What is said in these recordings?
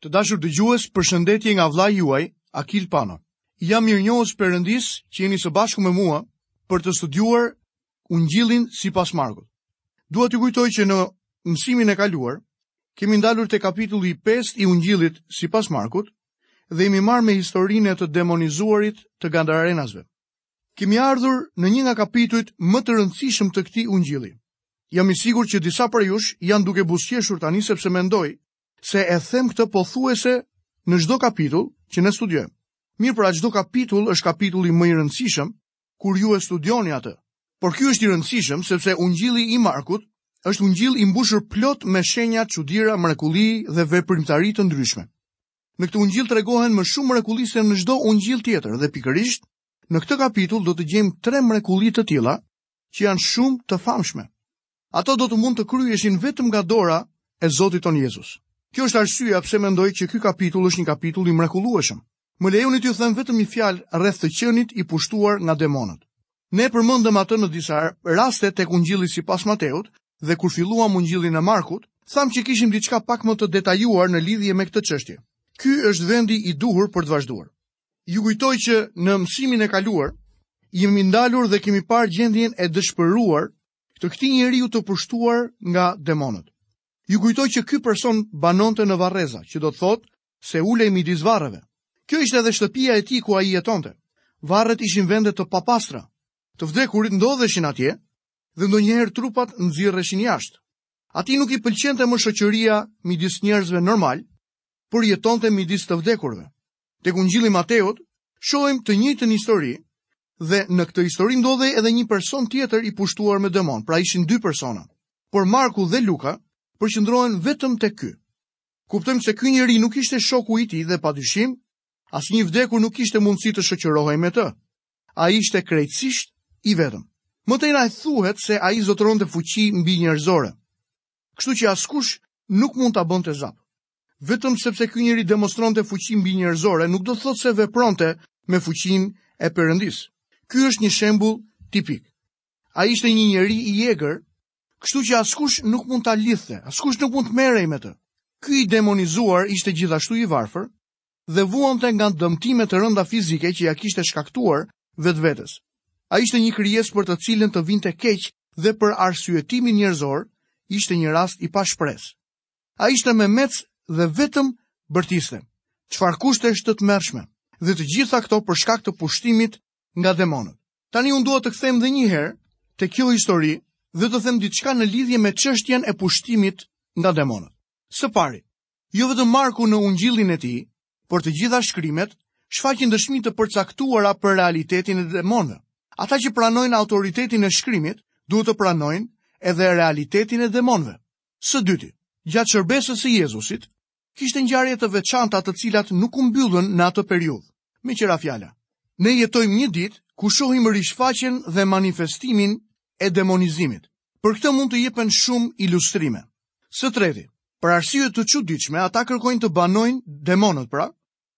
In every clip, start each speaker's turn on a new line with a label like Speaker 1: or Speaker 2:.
Speaker 1: Të dashur dëgjues, përshëndetje nga vëllai juaj Akil Pano. Jam mirënjohës Perëndisë që jeni së bashku me mua për të studiuar Ungjillin sipas Markut. Dua t'ju kujtoj që në mësimin e kaluar kemi ndalur te kapitulli 5 i Ungjillit sipas Markut dhe jemi marrë me historinë e të demonizuarit të Gadarenasve. Kemi ardhur në një nga kapitujt më të rëndësishëm të këtij Ungjilli. Jam i sigurt që disa prej jush janë duke buzëqeshur tani sepse mendoj se e them këtë pothuajse në çdo kapitull që ne studiojmë. Mirë, pra çdo kapitull është kapitulli më i rëndësishëm kur ju e studioni atë. Por ky është i rëndësishëm sepse Ungjilli i Markut është ungjill i mbushur plot me shenja, çudira, mrekulli dhe veprimtari të ndryshme. Në këtë ungjill tregohen më shumë mrekulli se në çdo ungjill tjetër dhe pikërisht në këtë kapitull do të gjejmë tre mrekulli të tilla që janë shumë të famshme. Ato do të mund të kryeshin vetëm nga dora e Zotit tonë Jezus. Kjo është arsyeja pse mendoj që ky kapitull është një kapitull i mrekullueshëm. Më lejoni t'ju them vetëm një fjalë rreth të qenit i pushtuar nga demonët. Ne e përmendëm atë në disa raste tek Ungjilli sipas Mateut dhe kur filluam Ungjillin e Markut, thamë që kishim diçka pak më të detajuar në lidhje me këtë çështje. Ky është vendi i duhur për të vazhduar. Ju kujtoj që në mësimin e kaluar jemi ndalur dhe kemi parë gjendjen e dëshpëruar të këtij njeriu të pushtuar nga demonët. Ju kujtoj që ky person banonte në varreza, që do të thotë se ulej midis varreve. Kjo ishte edhe shtëpia e tij ku ai jetonte. Varret ishin vende të papastra. Të vdekurit ndodheshin atje dhe ndonjëherë trupat nxirreshin jashtë. Atij nuk i pëlqente më shoqëria midis njerëzve normalë, por jetonte midis të vdekurve. Tek Ungjilli i Mateut shohim të njëjtën histori dhe në këtë histori ndodhej edhe një person tjetër i pushtuar me demonë, pra ishin dy persona. Por Marku dhe Luka përqendrohen vetëm tek ky. Kuptojmë se ky njeri nuk ishte shoku i tij dhe pa dyshim asnjë i vdekur nuk kishte mundësi të shoqërohej me të. Ai ishte krejtësisht i vetëm. Më tej na thuhet se ai zotëronte fuqi mbinjerëzore. Kështu që askush nuk mund ta bënte zap. Vetëm sepse ky njeri demonstronte fuqi mbinjerëzore, nuk do të thotë se vepronte me fuqinë e Perëndisë. Ky është një shembull tipik. Ai ishte një njeri i egër, kështu që askush nuk mund ta lidhte, askush nuk mund të merrej me të. Ky i demonizuar ishte gjithashtu i varfër dhe vuante nga dëmtime të rënda fizike që ia kishte shkaktuar vetvetes. Ai ishte një krijesë për të cilën të vinte keq dhe për arsyetimin njerëzor ishte një rast i pashpresë. Ai ishte memec dhe vetëm bërtiste. Çfarë kushtesh të tmerrshme. Dhe të gjitha këto për shkak të pushtimit nga demonët. Tani unë dua të kthehem dhe njëherë te kjo histori dhe të them diçka në lidhje me çështjen e pushtimit nga demonët. Së pari, jo vetëm Marku në ungjillin e tij, por të gjitha shkrimet shfaqin dëshmi të përcaktuara për realitetin e demonëve. Ata që pranojnë autoritetin e shkrimit duhet të pranojnë edhe realitetin e demonëve. Së dyti, gjatë shërbesës së Jezusit, kishte ngjarje të veçanta të cilat nuk u mbyllën në atë periudhë. Meqë ra fjala, ne jetojmë një ditë ku shohim rishfaqjen dhe manifestimin e demonizimit. Për këtë mund të jepen shumë ilustrime. Së treti, për arsye të çuditshme ata kërkojnë të banojnë demonët pra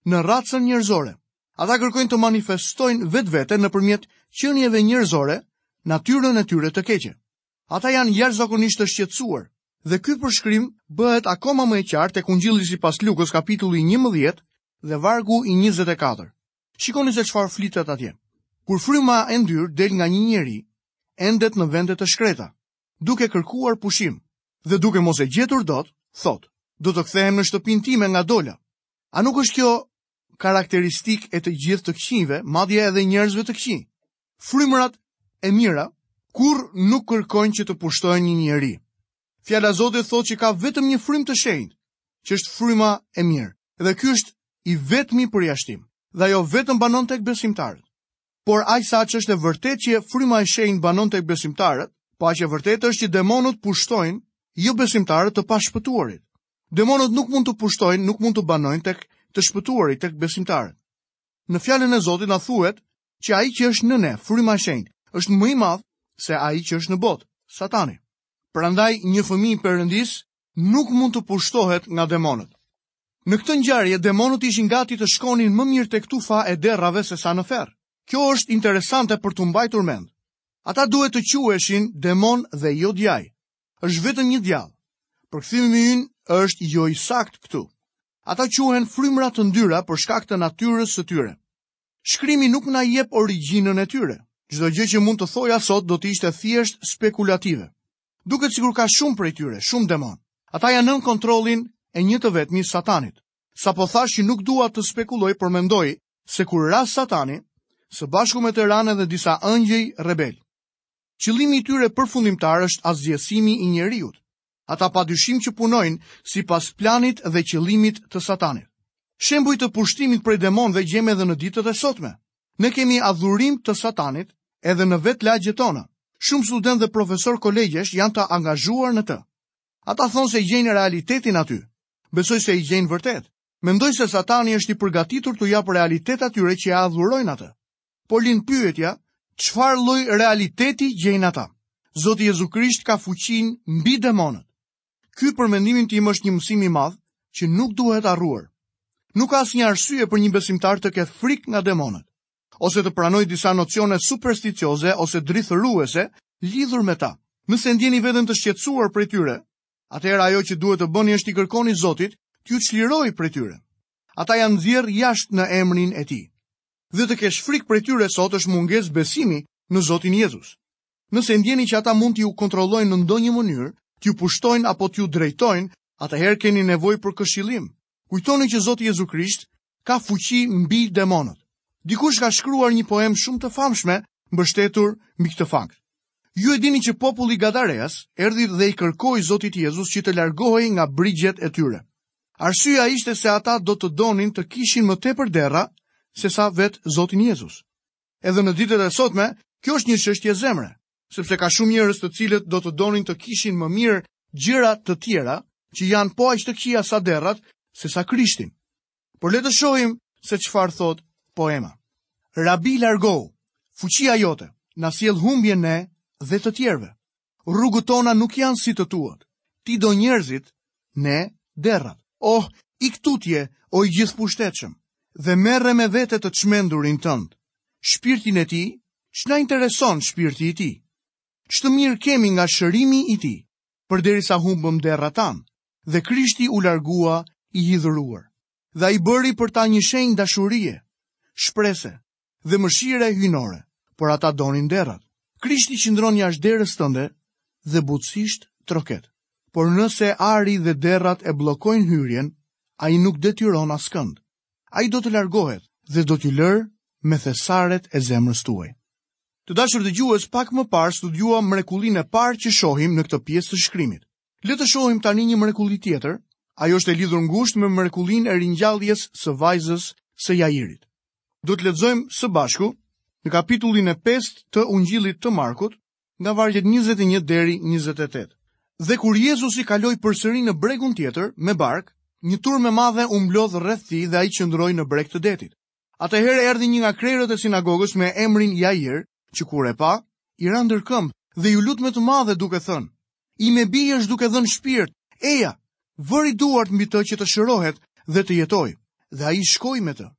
Speaker 1: në racën njerëzore. Ata kërkojnë të manifestojnë vetveten nëpërmjet qenieve njerëzore, natyrën e tyre të keqe. Ata janë jashtëzakonisht të shqetësuar. Dhe ky përshkrim bëhet akoma më i qartë tek Ungjilli sipas Lukës kapitulli 11 dhe vargu i 24. Shikoni se çfarë flitet atje. Kur fryma e ndyrë del nga një njeri, endet në vende të shkreta, duke kërkuar pushim, dhe duke mos e gjetur dot, thotë, do të kthehem në shtëpinë time nga dola. A nuk është kjo karakteristikë e të gjithë të këqinjve, madje edhe njerëzve të këqinj? Frymërat e mira kurrë nuk kërkojnë që të pushtojnë një njeri. Fjala e Zotit thotë që ka vetëm një frymë të shenjtë, që është fryma e mirë. Dhe ky është i vetmi përjashtim, dhe ajo vetëm banon tek besimtarët. Por aq sa ç'është e vërtetë që fryma e shenjtë banon tek besimtarët, po aq e vërtetë është që demonët pushtojnë jobesimtarët, të pashpëtuarit. Demonët nuk mund të pushtojnë, nuk mund të banojnë tek të shpëtuarit, tek besimtarët. Në fjalën e Zotit na thuhet që ai që është në ne, fryma e shenjtë, është më i madh se ai që është në botë, Satani. Prandaj një fëmijë i Perëndisë nuk mund të pushtohet nga demonët. Në këtë ngjarje demonët ishin gati të shkonin më mirë tek tufa e derrave sesa në ferr. Kjo është interesante për t'u mbajtur mend. Ata duhet të quheshin demonë dhe jo djaj. Është vetëm një djall. Përkthimi ynë është jo i saktë këtu. Ata quhen frymëra të ndyra për shkak të natyrës së tyre. Shkrimi nuk na jep origjinën e tyre. Çdo gjë që mund të thoja sot do të ishte thjesht spekulative. Duket sikur ka shumë prej tyre, shumë demonë. Ata janë nën kontrollin e një të vetmi Satanit. Sapo thashë që nuk dua të spekuloj, por mendoj se kur ra Satani, së bashku me të ranë edhe disa engjëj rebelë. Qëllimi i tyre përfundimtar është asgjësimi i njeriut. Ata pa dyshim që punojnë sipas planit dhe qëllimit të satanit. Shembuj të pushtimit prej demonëve gjejmë edhe në ditët e sotme. Ne kemi adhurim të satanit edhe në vetë lagjet tona. Shumë studentë dhe profesorë kolegjesh janë të angazhuar në të. Ata thonë se e gjejnë realitetin aty. Besoj se e gjejnë vërtet. Mendoj se satani është i përgatitur t'u japë realitet atyre që e adhurojnë atë. Po lind pyetja, çfarë lloj realiteti gjejnë ata? Zoti Jezu Krisht ka fuqinë mbi demonët. Ky për mendimin tim është një mësim i madh që nuk duhet harruar. Nuk ka asnjë arsye për një besimtar të ketë frikë nga demonët ose të pranojë disa nocione supersticioze ose drithëruese lidhur me ta. Nëse ndieni veten të shqetësuar prej tyre, atëherë ajo që duhet të bëni është t'i kërkoni Zotit t'ju çlirojë prej tyre. Ata janë nxjerrë jashtë në emrin e Tij. dhe të kesh frikë prej tyre sot është mungesë besimi në Zotin Jezus. Nëse ndieni që ata mund t'ju kontrollojnë në ndonjë mënyrë, t'ju pushtojnë apo t'ju drejtojnë, atëherë keni nevojë për këshillim. Kujtoni që Zoti Jezu Krisht ka fuqi mbi demonët. Dikush ka shkruar një poemë shumë të famshme mbështetur mbi këtë fakt. Ju e dini që populli gadareas erdhi dhe i kërkoi Zotit Jezus që të largohej nga brigjet e tyre. Arsyeja ishte se ata do të donin të kishin më tepër derra sesa vetë Zotin Jezus. Edhe në ditët e sotme, kjo është një çështje zemre, sepse ka shumë njerëz të cilët do të donin të kishin më mirë gjëra të tjera që janë po aq të këqija sa derrat sesa Krishtin. Por le të shohim se çfarë thotë poema. Rabi largohu, fuqia jote na sjell humbje ne dhe të tjerëve. Rrugët tona nuk janë si të tuat. Ti do njerëzit, ne derrat. Oh, ik tutje, o i gjithëpushtetshëm, dhe merre me vete të çmendurin tënd. Shpirtin e tij, ç'na intereson shpirti i tij? Ç'të mirë kemi nga shërimi i tij, përderisa humbëm derrat tanë? Dhe Krishti u largua i hidhëruar, dhe ai bëri për ta një shenjë dashurie, shprese, dhe mëshire hyjnore, por ata donin derrat. Krishti qëndron jashtë derës tënde dhe butësisht troket. Por nëse ari dhe derrat e bllokojnë hyrjen, ai nuk detyron askënd. Ai do të largohet dhe do t'ju lërë me thesaret e zemrës tuaj. Të dashur dëgjues, pak më parë studiuam mrekullinë e parë që shohim në këtë pjesë të shkrimit. Le të shohim tani një mrekulli tjetër, ajo është e lidhur ngushtë me mrekullinë e ringjalljes së vajzës së Jairit. Do të lexojmë së bashku në kapitullin e 5 të Ungjillit të Markut, nga vargjet 21 deri 28. Dhe kur Jezusi kaloi përsëri në bregun tjetër me barkë, një turmë e madhe u mblodh rreth tij dhe ai qëndroi në breg të detit. Atëherë erdhi një nga krerët e sinagogës me emrin Jair, që kur e pa, i ra ndër këmbë dhe iu lut me të madhe duke thënë, ime bijë është duke dhënë shpirt, eja, vëri duart mbi të që të shërohet dhe të jetojë, dhe ai shkoi me të.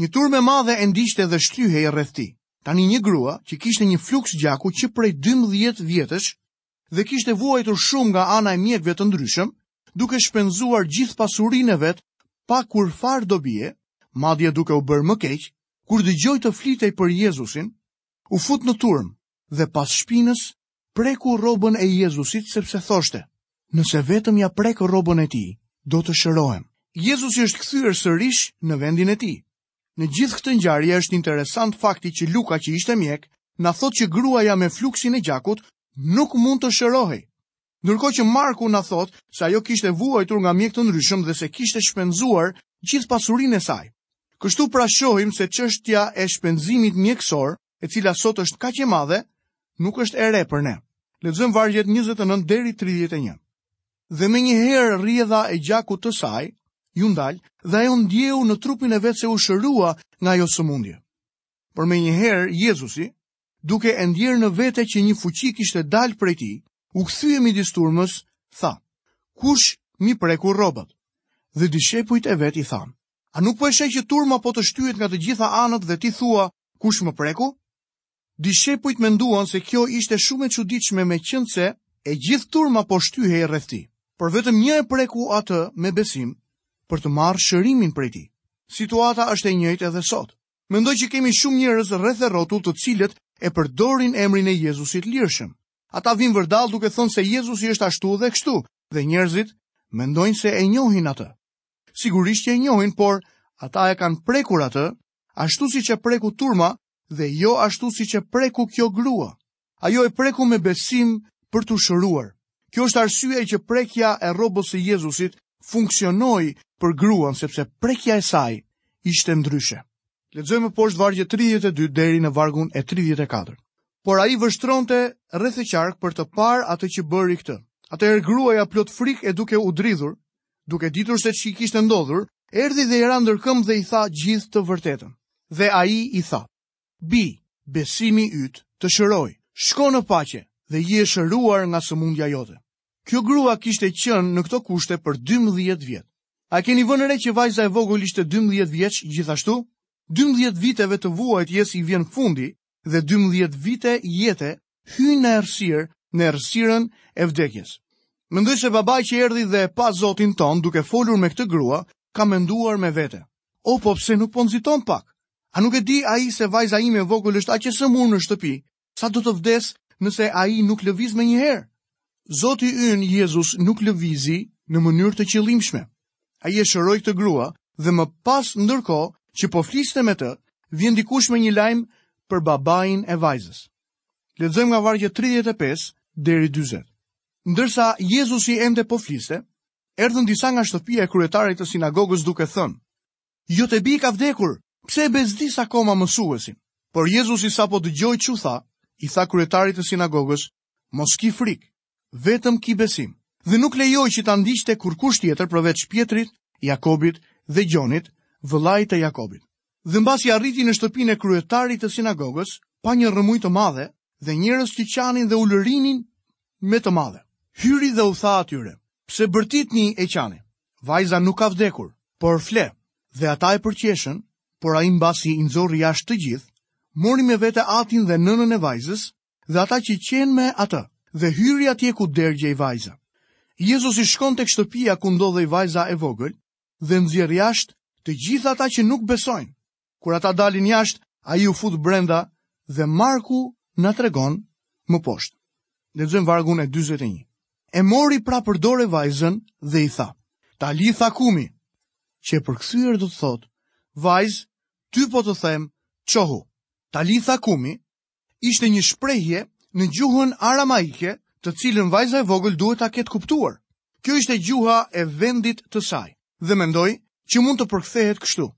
Speaker 1: Një turmë e madhe e ndiqte dhe shtyhej rreth tij. Tani një grua që kishte një fluks gjaku që prej 12 vjetësh dhe kishte vuajtur shumë nga ana e mjekëve të ndryshëm, duke shpenzuar gjithë pasurinë e vet pa kurrfarë dobie, madje duke u bërë më keq, kur dëgjoi të flitej për Jezusin, u fut në turmë dhe pas shpinës preku rrobën e Jezusit sepse thoshte: Nëse vetëm ia prek rrobën e tij, do të shërohem. Jezusi është kthyer sërish në vendin e tij. Në gjithë këtë ngjarje është interesant fakti që Luka që ishte mjek, na thotë që gruaja me fluksin e gjakut nuk mund të shërohej. Ndërkohë që Marku na thotë se ajo kishte vuajtur nga mjekë të ndryshëm dhe se kishte shpenzuar gjithë pasurinë e saj. Kështu pra shohim se çështja e shpenzimit mjekësor, e cila sot është kaq e madhe, nuk është e re për ne. Lexojmë vargjet 29 deri 31. dhe menjëherë rrjedha e gjakut të saj iu ndal dhe ajo ndjeu në trupin e vet se u shërua nga ajo sëmundje. Por menjëherë, Jezusi, duke e ndier në vete që një fuqi kishte dalë prej tij, u kthye midis turmës, tha, kush m'i preku rrobat? Dhe dishepujt e vet i thanë, a nuk po e sheh që turma po të shtyhet nga të gjitha anët dhe ti thua, kush më preku? Dishepujt menduan se kjo ishte shumë e çuditshme meqenëse e gjithë turma po shtyhej rreth tij, por vetëm një e preku atë me besim për të marrë shërimin prej tij. Situata është e njëjtë edhe sot. Mendoj që kemi shumë njerëz rreth e rrotull të cilët e përdorin emrin e Jezusit lirshëm. Ata vijnë vërdallë duke thënë se Jezusi është ashtu dhe kështu, dhe njerëzit mendojnë se e njohin atë. Sigurisht që e njohin, por ata e kanë prekur atë, ashtu siç e preku turma dhe jo ashtu siç e preku kjo grua. Ajo e preku me besim për t'u shëruar. Kjo është arsyeja që prekja e rrobës së Jezusit funksionoi për gruan, sepse prekja e saj ishte ndryshe. Lexojmë më poshtë vargjet 32 deri në vargun e 34. Por ai vështronte rreth e qark për të parë atë që bëri këtë. Atëherë gruaja plot frikë e duke u dridhur, Duke ditur se ç'i kishte ndodhur, erdhi dhe i ra ndër këmbë dhe i tha gjithë të vërtetën. Dhe ai i tha: Bijë, besimi yt të shëroi, shko në paqe dhe ji e shëruar nga sëmundja jote. Kjo grua kishte qenë në këto kushte për 12 vjet. A keni vënë re që vajza e vogël ishte 12 vjeç gjithashtu? 12 viteve të vuajtjes u vjen fundi dhe 12 vite jete hyjnë në errësirë, në errësirën e vdekjes. Mendoj se babai që erdhi dhe pa Zotin tonë duke folur me këtë grua, ka menduar me vete. O po pse nuk po nxiton pak? A nuk e di ai se vajza ime e vogël është aq e sëmurë në shtëpi, sa do të vdesë nëse ai nuk lëviz menjëherë? Zoti ynë Jezus nuk lëvizi në mënyrë të qëllimshme. Ai e shëroi këtë grua dhe më pas ndërkohë që po fliste me të, vjen dikush me një lajm për babain e vajzës. Lexojmë nga vargu 35 deri 40. Ndërsa Jezusi ende po fliste, erdhën disa nga shtëpia e kryetarit të sinagogës duke thënë, Jot bijë ka vdekur, pse e bezdis akoma mësuesin? Por Jezusi sapo dëgjoi ç'u tha, i tha kryetarit të sinagogës, Mos ki frikë, vetëm ki besim, dhe nuk lejoi që ta ndiqte kurrkush tjetër përveç Pjetrit, Jakobit dhe Gjonit, vëllait të Jakobit. Dhe mbasi arriti në shtëpinë e kryetarit të sinagogës, pa një rrëmujë të madhe dhe njerëz që qanin dhe ulërinin me të madhe. Hyri dhe u tha atyre: "Pse bërtitni e qani? Vajza nuk ka vdekur, por fle." Dhe ata e përqeshën, por ai mbasi i nxori jashtë të gjithë, mori me vete atin dhe nënën e vajzës dhe ata që qenë me atë, dhe hyri atje ku dergjej vajza. Jezusi shkon tek shtëpia ku ndodhej vajza e vogël dhe nxjerr jashtë të gjithë ata që nuk besojnë. Kur ata dalin jashtë, ai u fut brenda dhe Marku na tregon më poshtë. Lexojmë vargun e 41. E mori pra për dore vajzën dhe i tha, Talitha kumi, që e përkthyer do të thotë, vajzë, ty po të them, çohu, Talitha kumi, ishte një shprehje në gjuhën aramaike të cilën vajza e vogël duhet ta ketë kuptuar. Kjo ishte gjuha e vendit të saj dhe mendoj që mund të përkthehet kështu.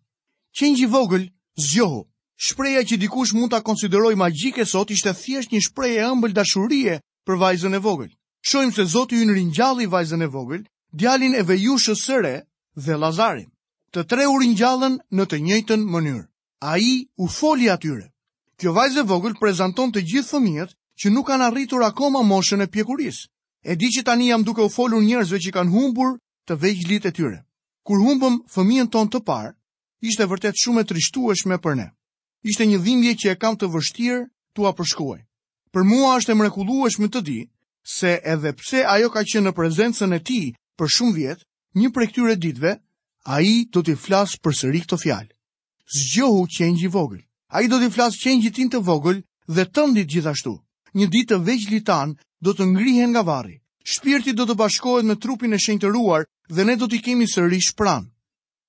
Speaker 1: Qengj i vogël, zgjohu. Shprehja që dikush mund ta konsiderojë magjike sot ishte thjesht një shprehje e ëmbël dashurie për vajzën e vogël. Shohim se Zoti ynë ringjalli vajzën e vogël, djalin e vejushës së re dhe Lazarin. Të tre u ringjallën në të njëjtën mënyrë. Ai u foli atyre. Kjo vajzë e vogël prezanton të gjithë fëmijët që nuk kanë arritur akoma moshën e pjekurisë. E di që tani jam duke u folur njerëzve që kanë humbur të vegjlit e tyre. Kur humbëm fëmijën tonë të parë, ishte vërtet shumë e trishtueshme për ne. Ishte një dhimbje që e kam të vështirë t'ua përshkruaj. Për mua është e mrekullueshme të di se edhe pse ajo ka qenë në prezencën e tij për shumë vjet, Një prej këtyre ditëve, ai do t'i flasë përsëri këto fjalë. Zgjohu qengj i vogël. Ai do t'i flasë qengjit tim të vogël dhe tëndit gjithashtu. Një ditë të vegjlit tanë do të ngrihen nga varri. Shpirti do të bashkohet me trupin e shenjtëruar dhe ne do t'i kemi sërish pranë.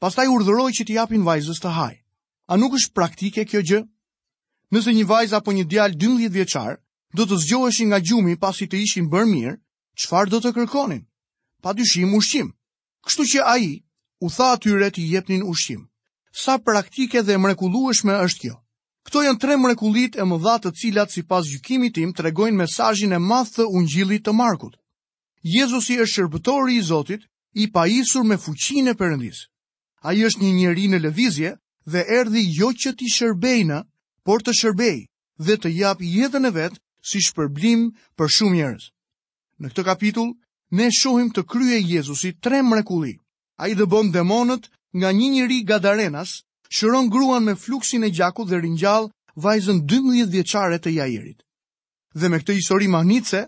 Speaker 1: Pastaj urdhëroi që t'i japin vajzës të hajë. A nuk është praktike kjo gjë? Nëse një vajzë apo një djalë 12 vjeçar do të zgjoheshin nga gjumi pasi të ishin bërë mirë, çfarë do të kërkonin? Pa dyshim ushqim. Kështu që ai u tha atyre t'i jepnin ushqim. Sa praktike dhe e mrekullueshme është kjo. Këto janë tre mrekullitë e mëdha të cilat sipas gjykimit tim tregojnë mesazhin e madh të Ungjillit të Markut. Jezusi është shërbëtori i Zotit, i pajisur me fuqinë e Perëndisë. Ai është një njeri në lëvizje dhe erdhi jo që t'i shërbejnë, por të shërbejë dhe të japë jetën e vet si shpërblim për shumë njerëz. Në këtë kapitull ne shohim të kryejë Jezusi tre mrekulli. Ai dëbon demonët nga një njeri gadarenas, shëron gruan me fluksin e gjakut dhe ringjall vajzën 12 vjeçare të Jairit. Dhe me këtë histori mahnitëse,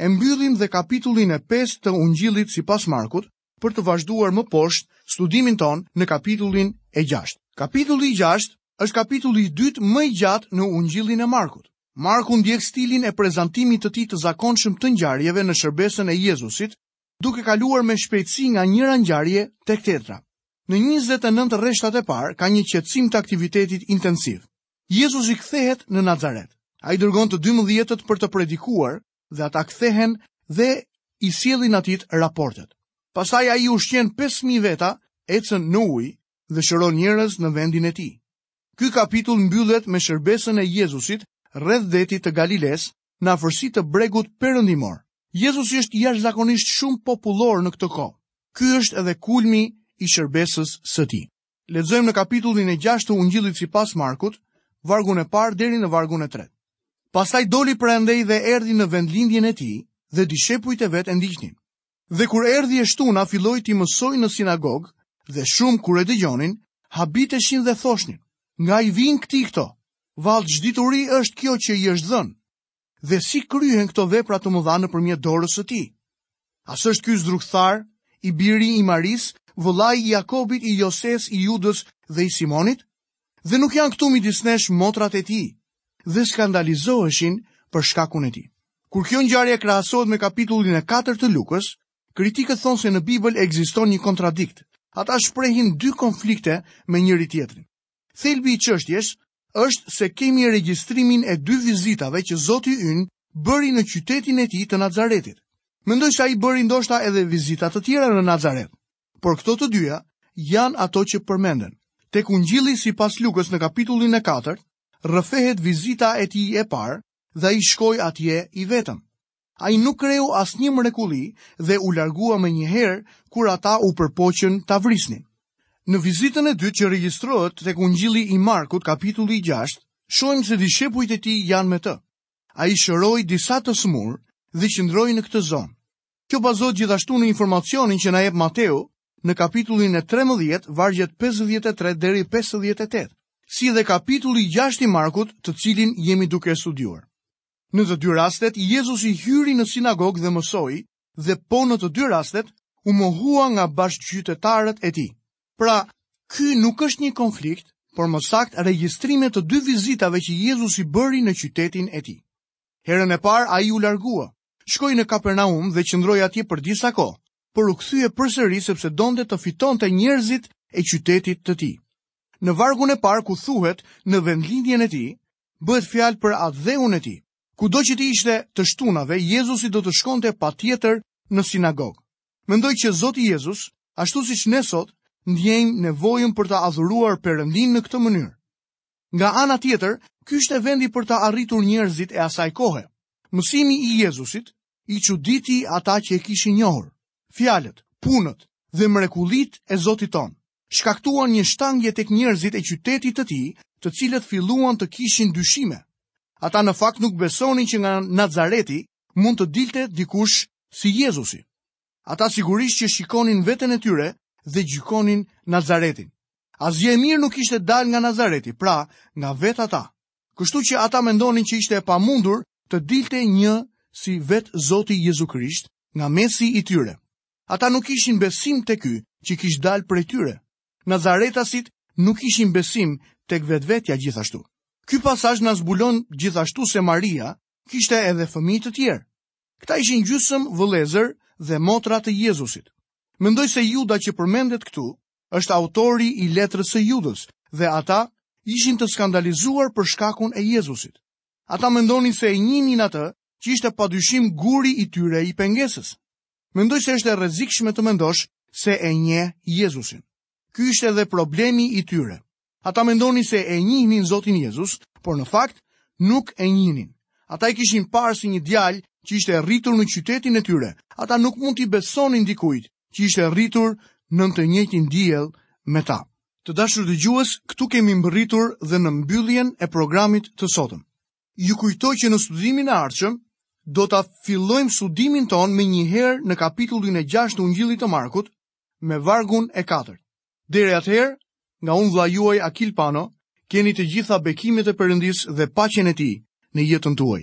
Speaker 1: e mbyllim dhe kapitullin e 5 të Ungjillit sipas Markut, për të vazhduar më poshtë studimin tonë në kapitullin e 6. Kapitulli i 6 është kapitulli i dytë më i gjatë në Ungjillin e Markut. Marku ndjek stilin e prezantimit të tij të zakonshëm të ngjarjeve në shërbesën e Jezusit, duke kaluar me shpejtësi nga njëra ngjarje tek tjetra. Në 29 rreshtat e parë ka një qetësim të aktivitetit intensiv. Jezusi kthehet në Nazaret. Ai dërgon të dymbëdhjetët për të predikuar dhe ata kthehen dhe i sjellin atij raportet. Pastaj ai ushqen 5000 veta, ecën në ujë dhe shëron njerëz në vendin e tij. Ky kapitull mbyllet me shërbesën e Jezusit rreth detit të Galilesë në afërsi të bregut perëndimor. Jezusi është jashtëzakonisht shumë popullor në këtë kohë. Ky është edhe kulmi i shërbesës së tij. Lexojmë në kapitullin e 6 të Ungjillit sipas Markut, vargun e parë deri në vargun e tretë. Pastaj doli prej andej dhe erdhi në vendlindjen e tij dhe dishepujt e vet e ndiqnin. Dhe kur erdhi e shtuna, filloi t'i mësojë në sinagogë dhe shumë kur e dëgjonin, habiteshin dhe thoshnin, nga i vijnë këtij këto, vallë ç'dituri është kjo që i është dhënë. dhe si kryhen këto vepra të mëdha nëpërmjet dorës së tij. A s'është ky zdrukthar, i biri i Marisë, vëllai i Jakobit, i Josesë, i Judës dhe i Simonit? Dhe nuk janë këtu midis nesh motrat e tij? Dhe skandalizoheshin për shkakun e tij. Kur kjo ngjarje krahasohet me kapitullin e 4 të Lukës, kritikët thonë se në Bibël ekziston një kontradikt. Ata shprehin dy konflikte me njëri-tjetrin. Thelbi i çështjes është se kemi regjistrimin e dy vizitave që Zoti ynë bëri në qytetin e tij të Nazaretit. Mendoj se ai bëri ndoshta edhe vizita të tjera në Nazaret, por këto të dyja janë ato që përmenden. Tek Ungjilli sipas Lukës në kapitullin e 4, rrëfehet vizita e tij e parë dhe ai shkoi atje i vetëm. Ai nuk kreu asnjë mrekulli dhe u largua menjëherë kur ata u përpoqën ta vrisnin. Në vizitën e dytë që regjistrohet tek Ungjilli i Markut, kapitulli 6, shohim se dishepujt e tij janë me të. Ai shëroi disa të sëmurë dhe qëndroi në këtë zonë. Kjo bazohet gjithashtu në informacionin që na jep Mateu në kapitullin e 13, vargjet 53 deri 58, si dhe kapitulli 6 i Markut, të cilin jemi duke studiuar. Në të dy rastet, Jezusi hyri në sinagogë dhe mësoi, dhe po në të dy rastet, u mohua nga bashkëqytetarët e tij. Pra, ky nuk është një konflikt, por më saktë regjistrime të dy vizitave që Jezusi bëri në qytetin e tij. Herën e parë ai u largua, shkoi në Kapernaum dhe qëndroi atje për disa kohë, por u kthye përsëri sepse donte të fitonte njerëzit e qytetit të tij. Në vargun e parë ku thuhet në vendlindjen e tij, Bëhet fjalë për atdheun e tij. Kudo që të ishte të shtunave, Jezusi do të shkonte patjetër në sinagogë. Mendoj që Zoti Jezus, ashtu siç ne sot, ndjejmë nevojën për të adhuruar Perëndinë në këtë mënyrë. Nga ana tjetër, ky ishte vendi për të arritur njerëzit e asaj kohe. Mësimi i Jezusit i çuditi ata që e kishin njohur. Fjalët, punët dhe mrekullitë e Zotit tonë. shkaktuan një shtangje tek njerëzit e qytetit të tij, të cilët filluan të kishin dyshime. Ata në fakt nuk besonin që nga Nazareti mund të dilte dikush si Jezusi. Ata sigurisht që shikonin veten e tyre dhe gjykonin Nazaretin. Asgjë e mirë nuk kishte dalë nga Nazareti, pra nga vetë ata. Kështu që ata mendonin që ishte e pamundur të dilte një si vetë Zoti Jezu Krisht nga mesi i tyre. Ata nuk kishin besim tek ky që kish dalë prej tyre. Nazaretasit nuk kishin besim tek vetvetja gjithashtu. Ky pasazh na zbulon gjithashtu se Maria kishte edhe fëmijë të tjerë. Këta ishin gjysmë vëllezër dhe motra të Jezusit. Mendoj se Juda që përmendet këtu është autori i letrës së Judës dhe ata ishin të skandalizuar për shkakun e Jezusit. Ata mendonin se e njihnin atë që ishte pa dyshim guri i tyre i pengesës. Mendoj se është e rrezikshme të mendosh se e njeh Jezusin. Ky ishte edhe problemi i tyre. Ata mendonin se e njihnin Zotin Jezus, por në fakt nuk e njihnin. Ata e kishin parë si një djalë që ishte rritur në qytetin e tyre. Ata nuk mund t'i besonin dikujt që ishte rritur nën të njëjtin diell me ta. Të dashur dëgjues, këtu kemi mbërritur dhe në mbylljen e programit të sotëm. Ju kujtoj që në studimin e ardhshëm do ta fillojmë studimin tonë menjëherë në kapitullin e 6 të Ungjillit të Markut me vargun e 4. Deri atëherë, nga unë vëllai juaj Akil Pano, keni të gjitha bekimet e Perëndisë dhe paqen e tij në jetën tuaj.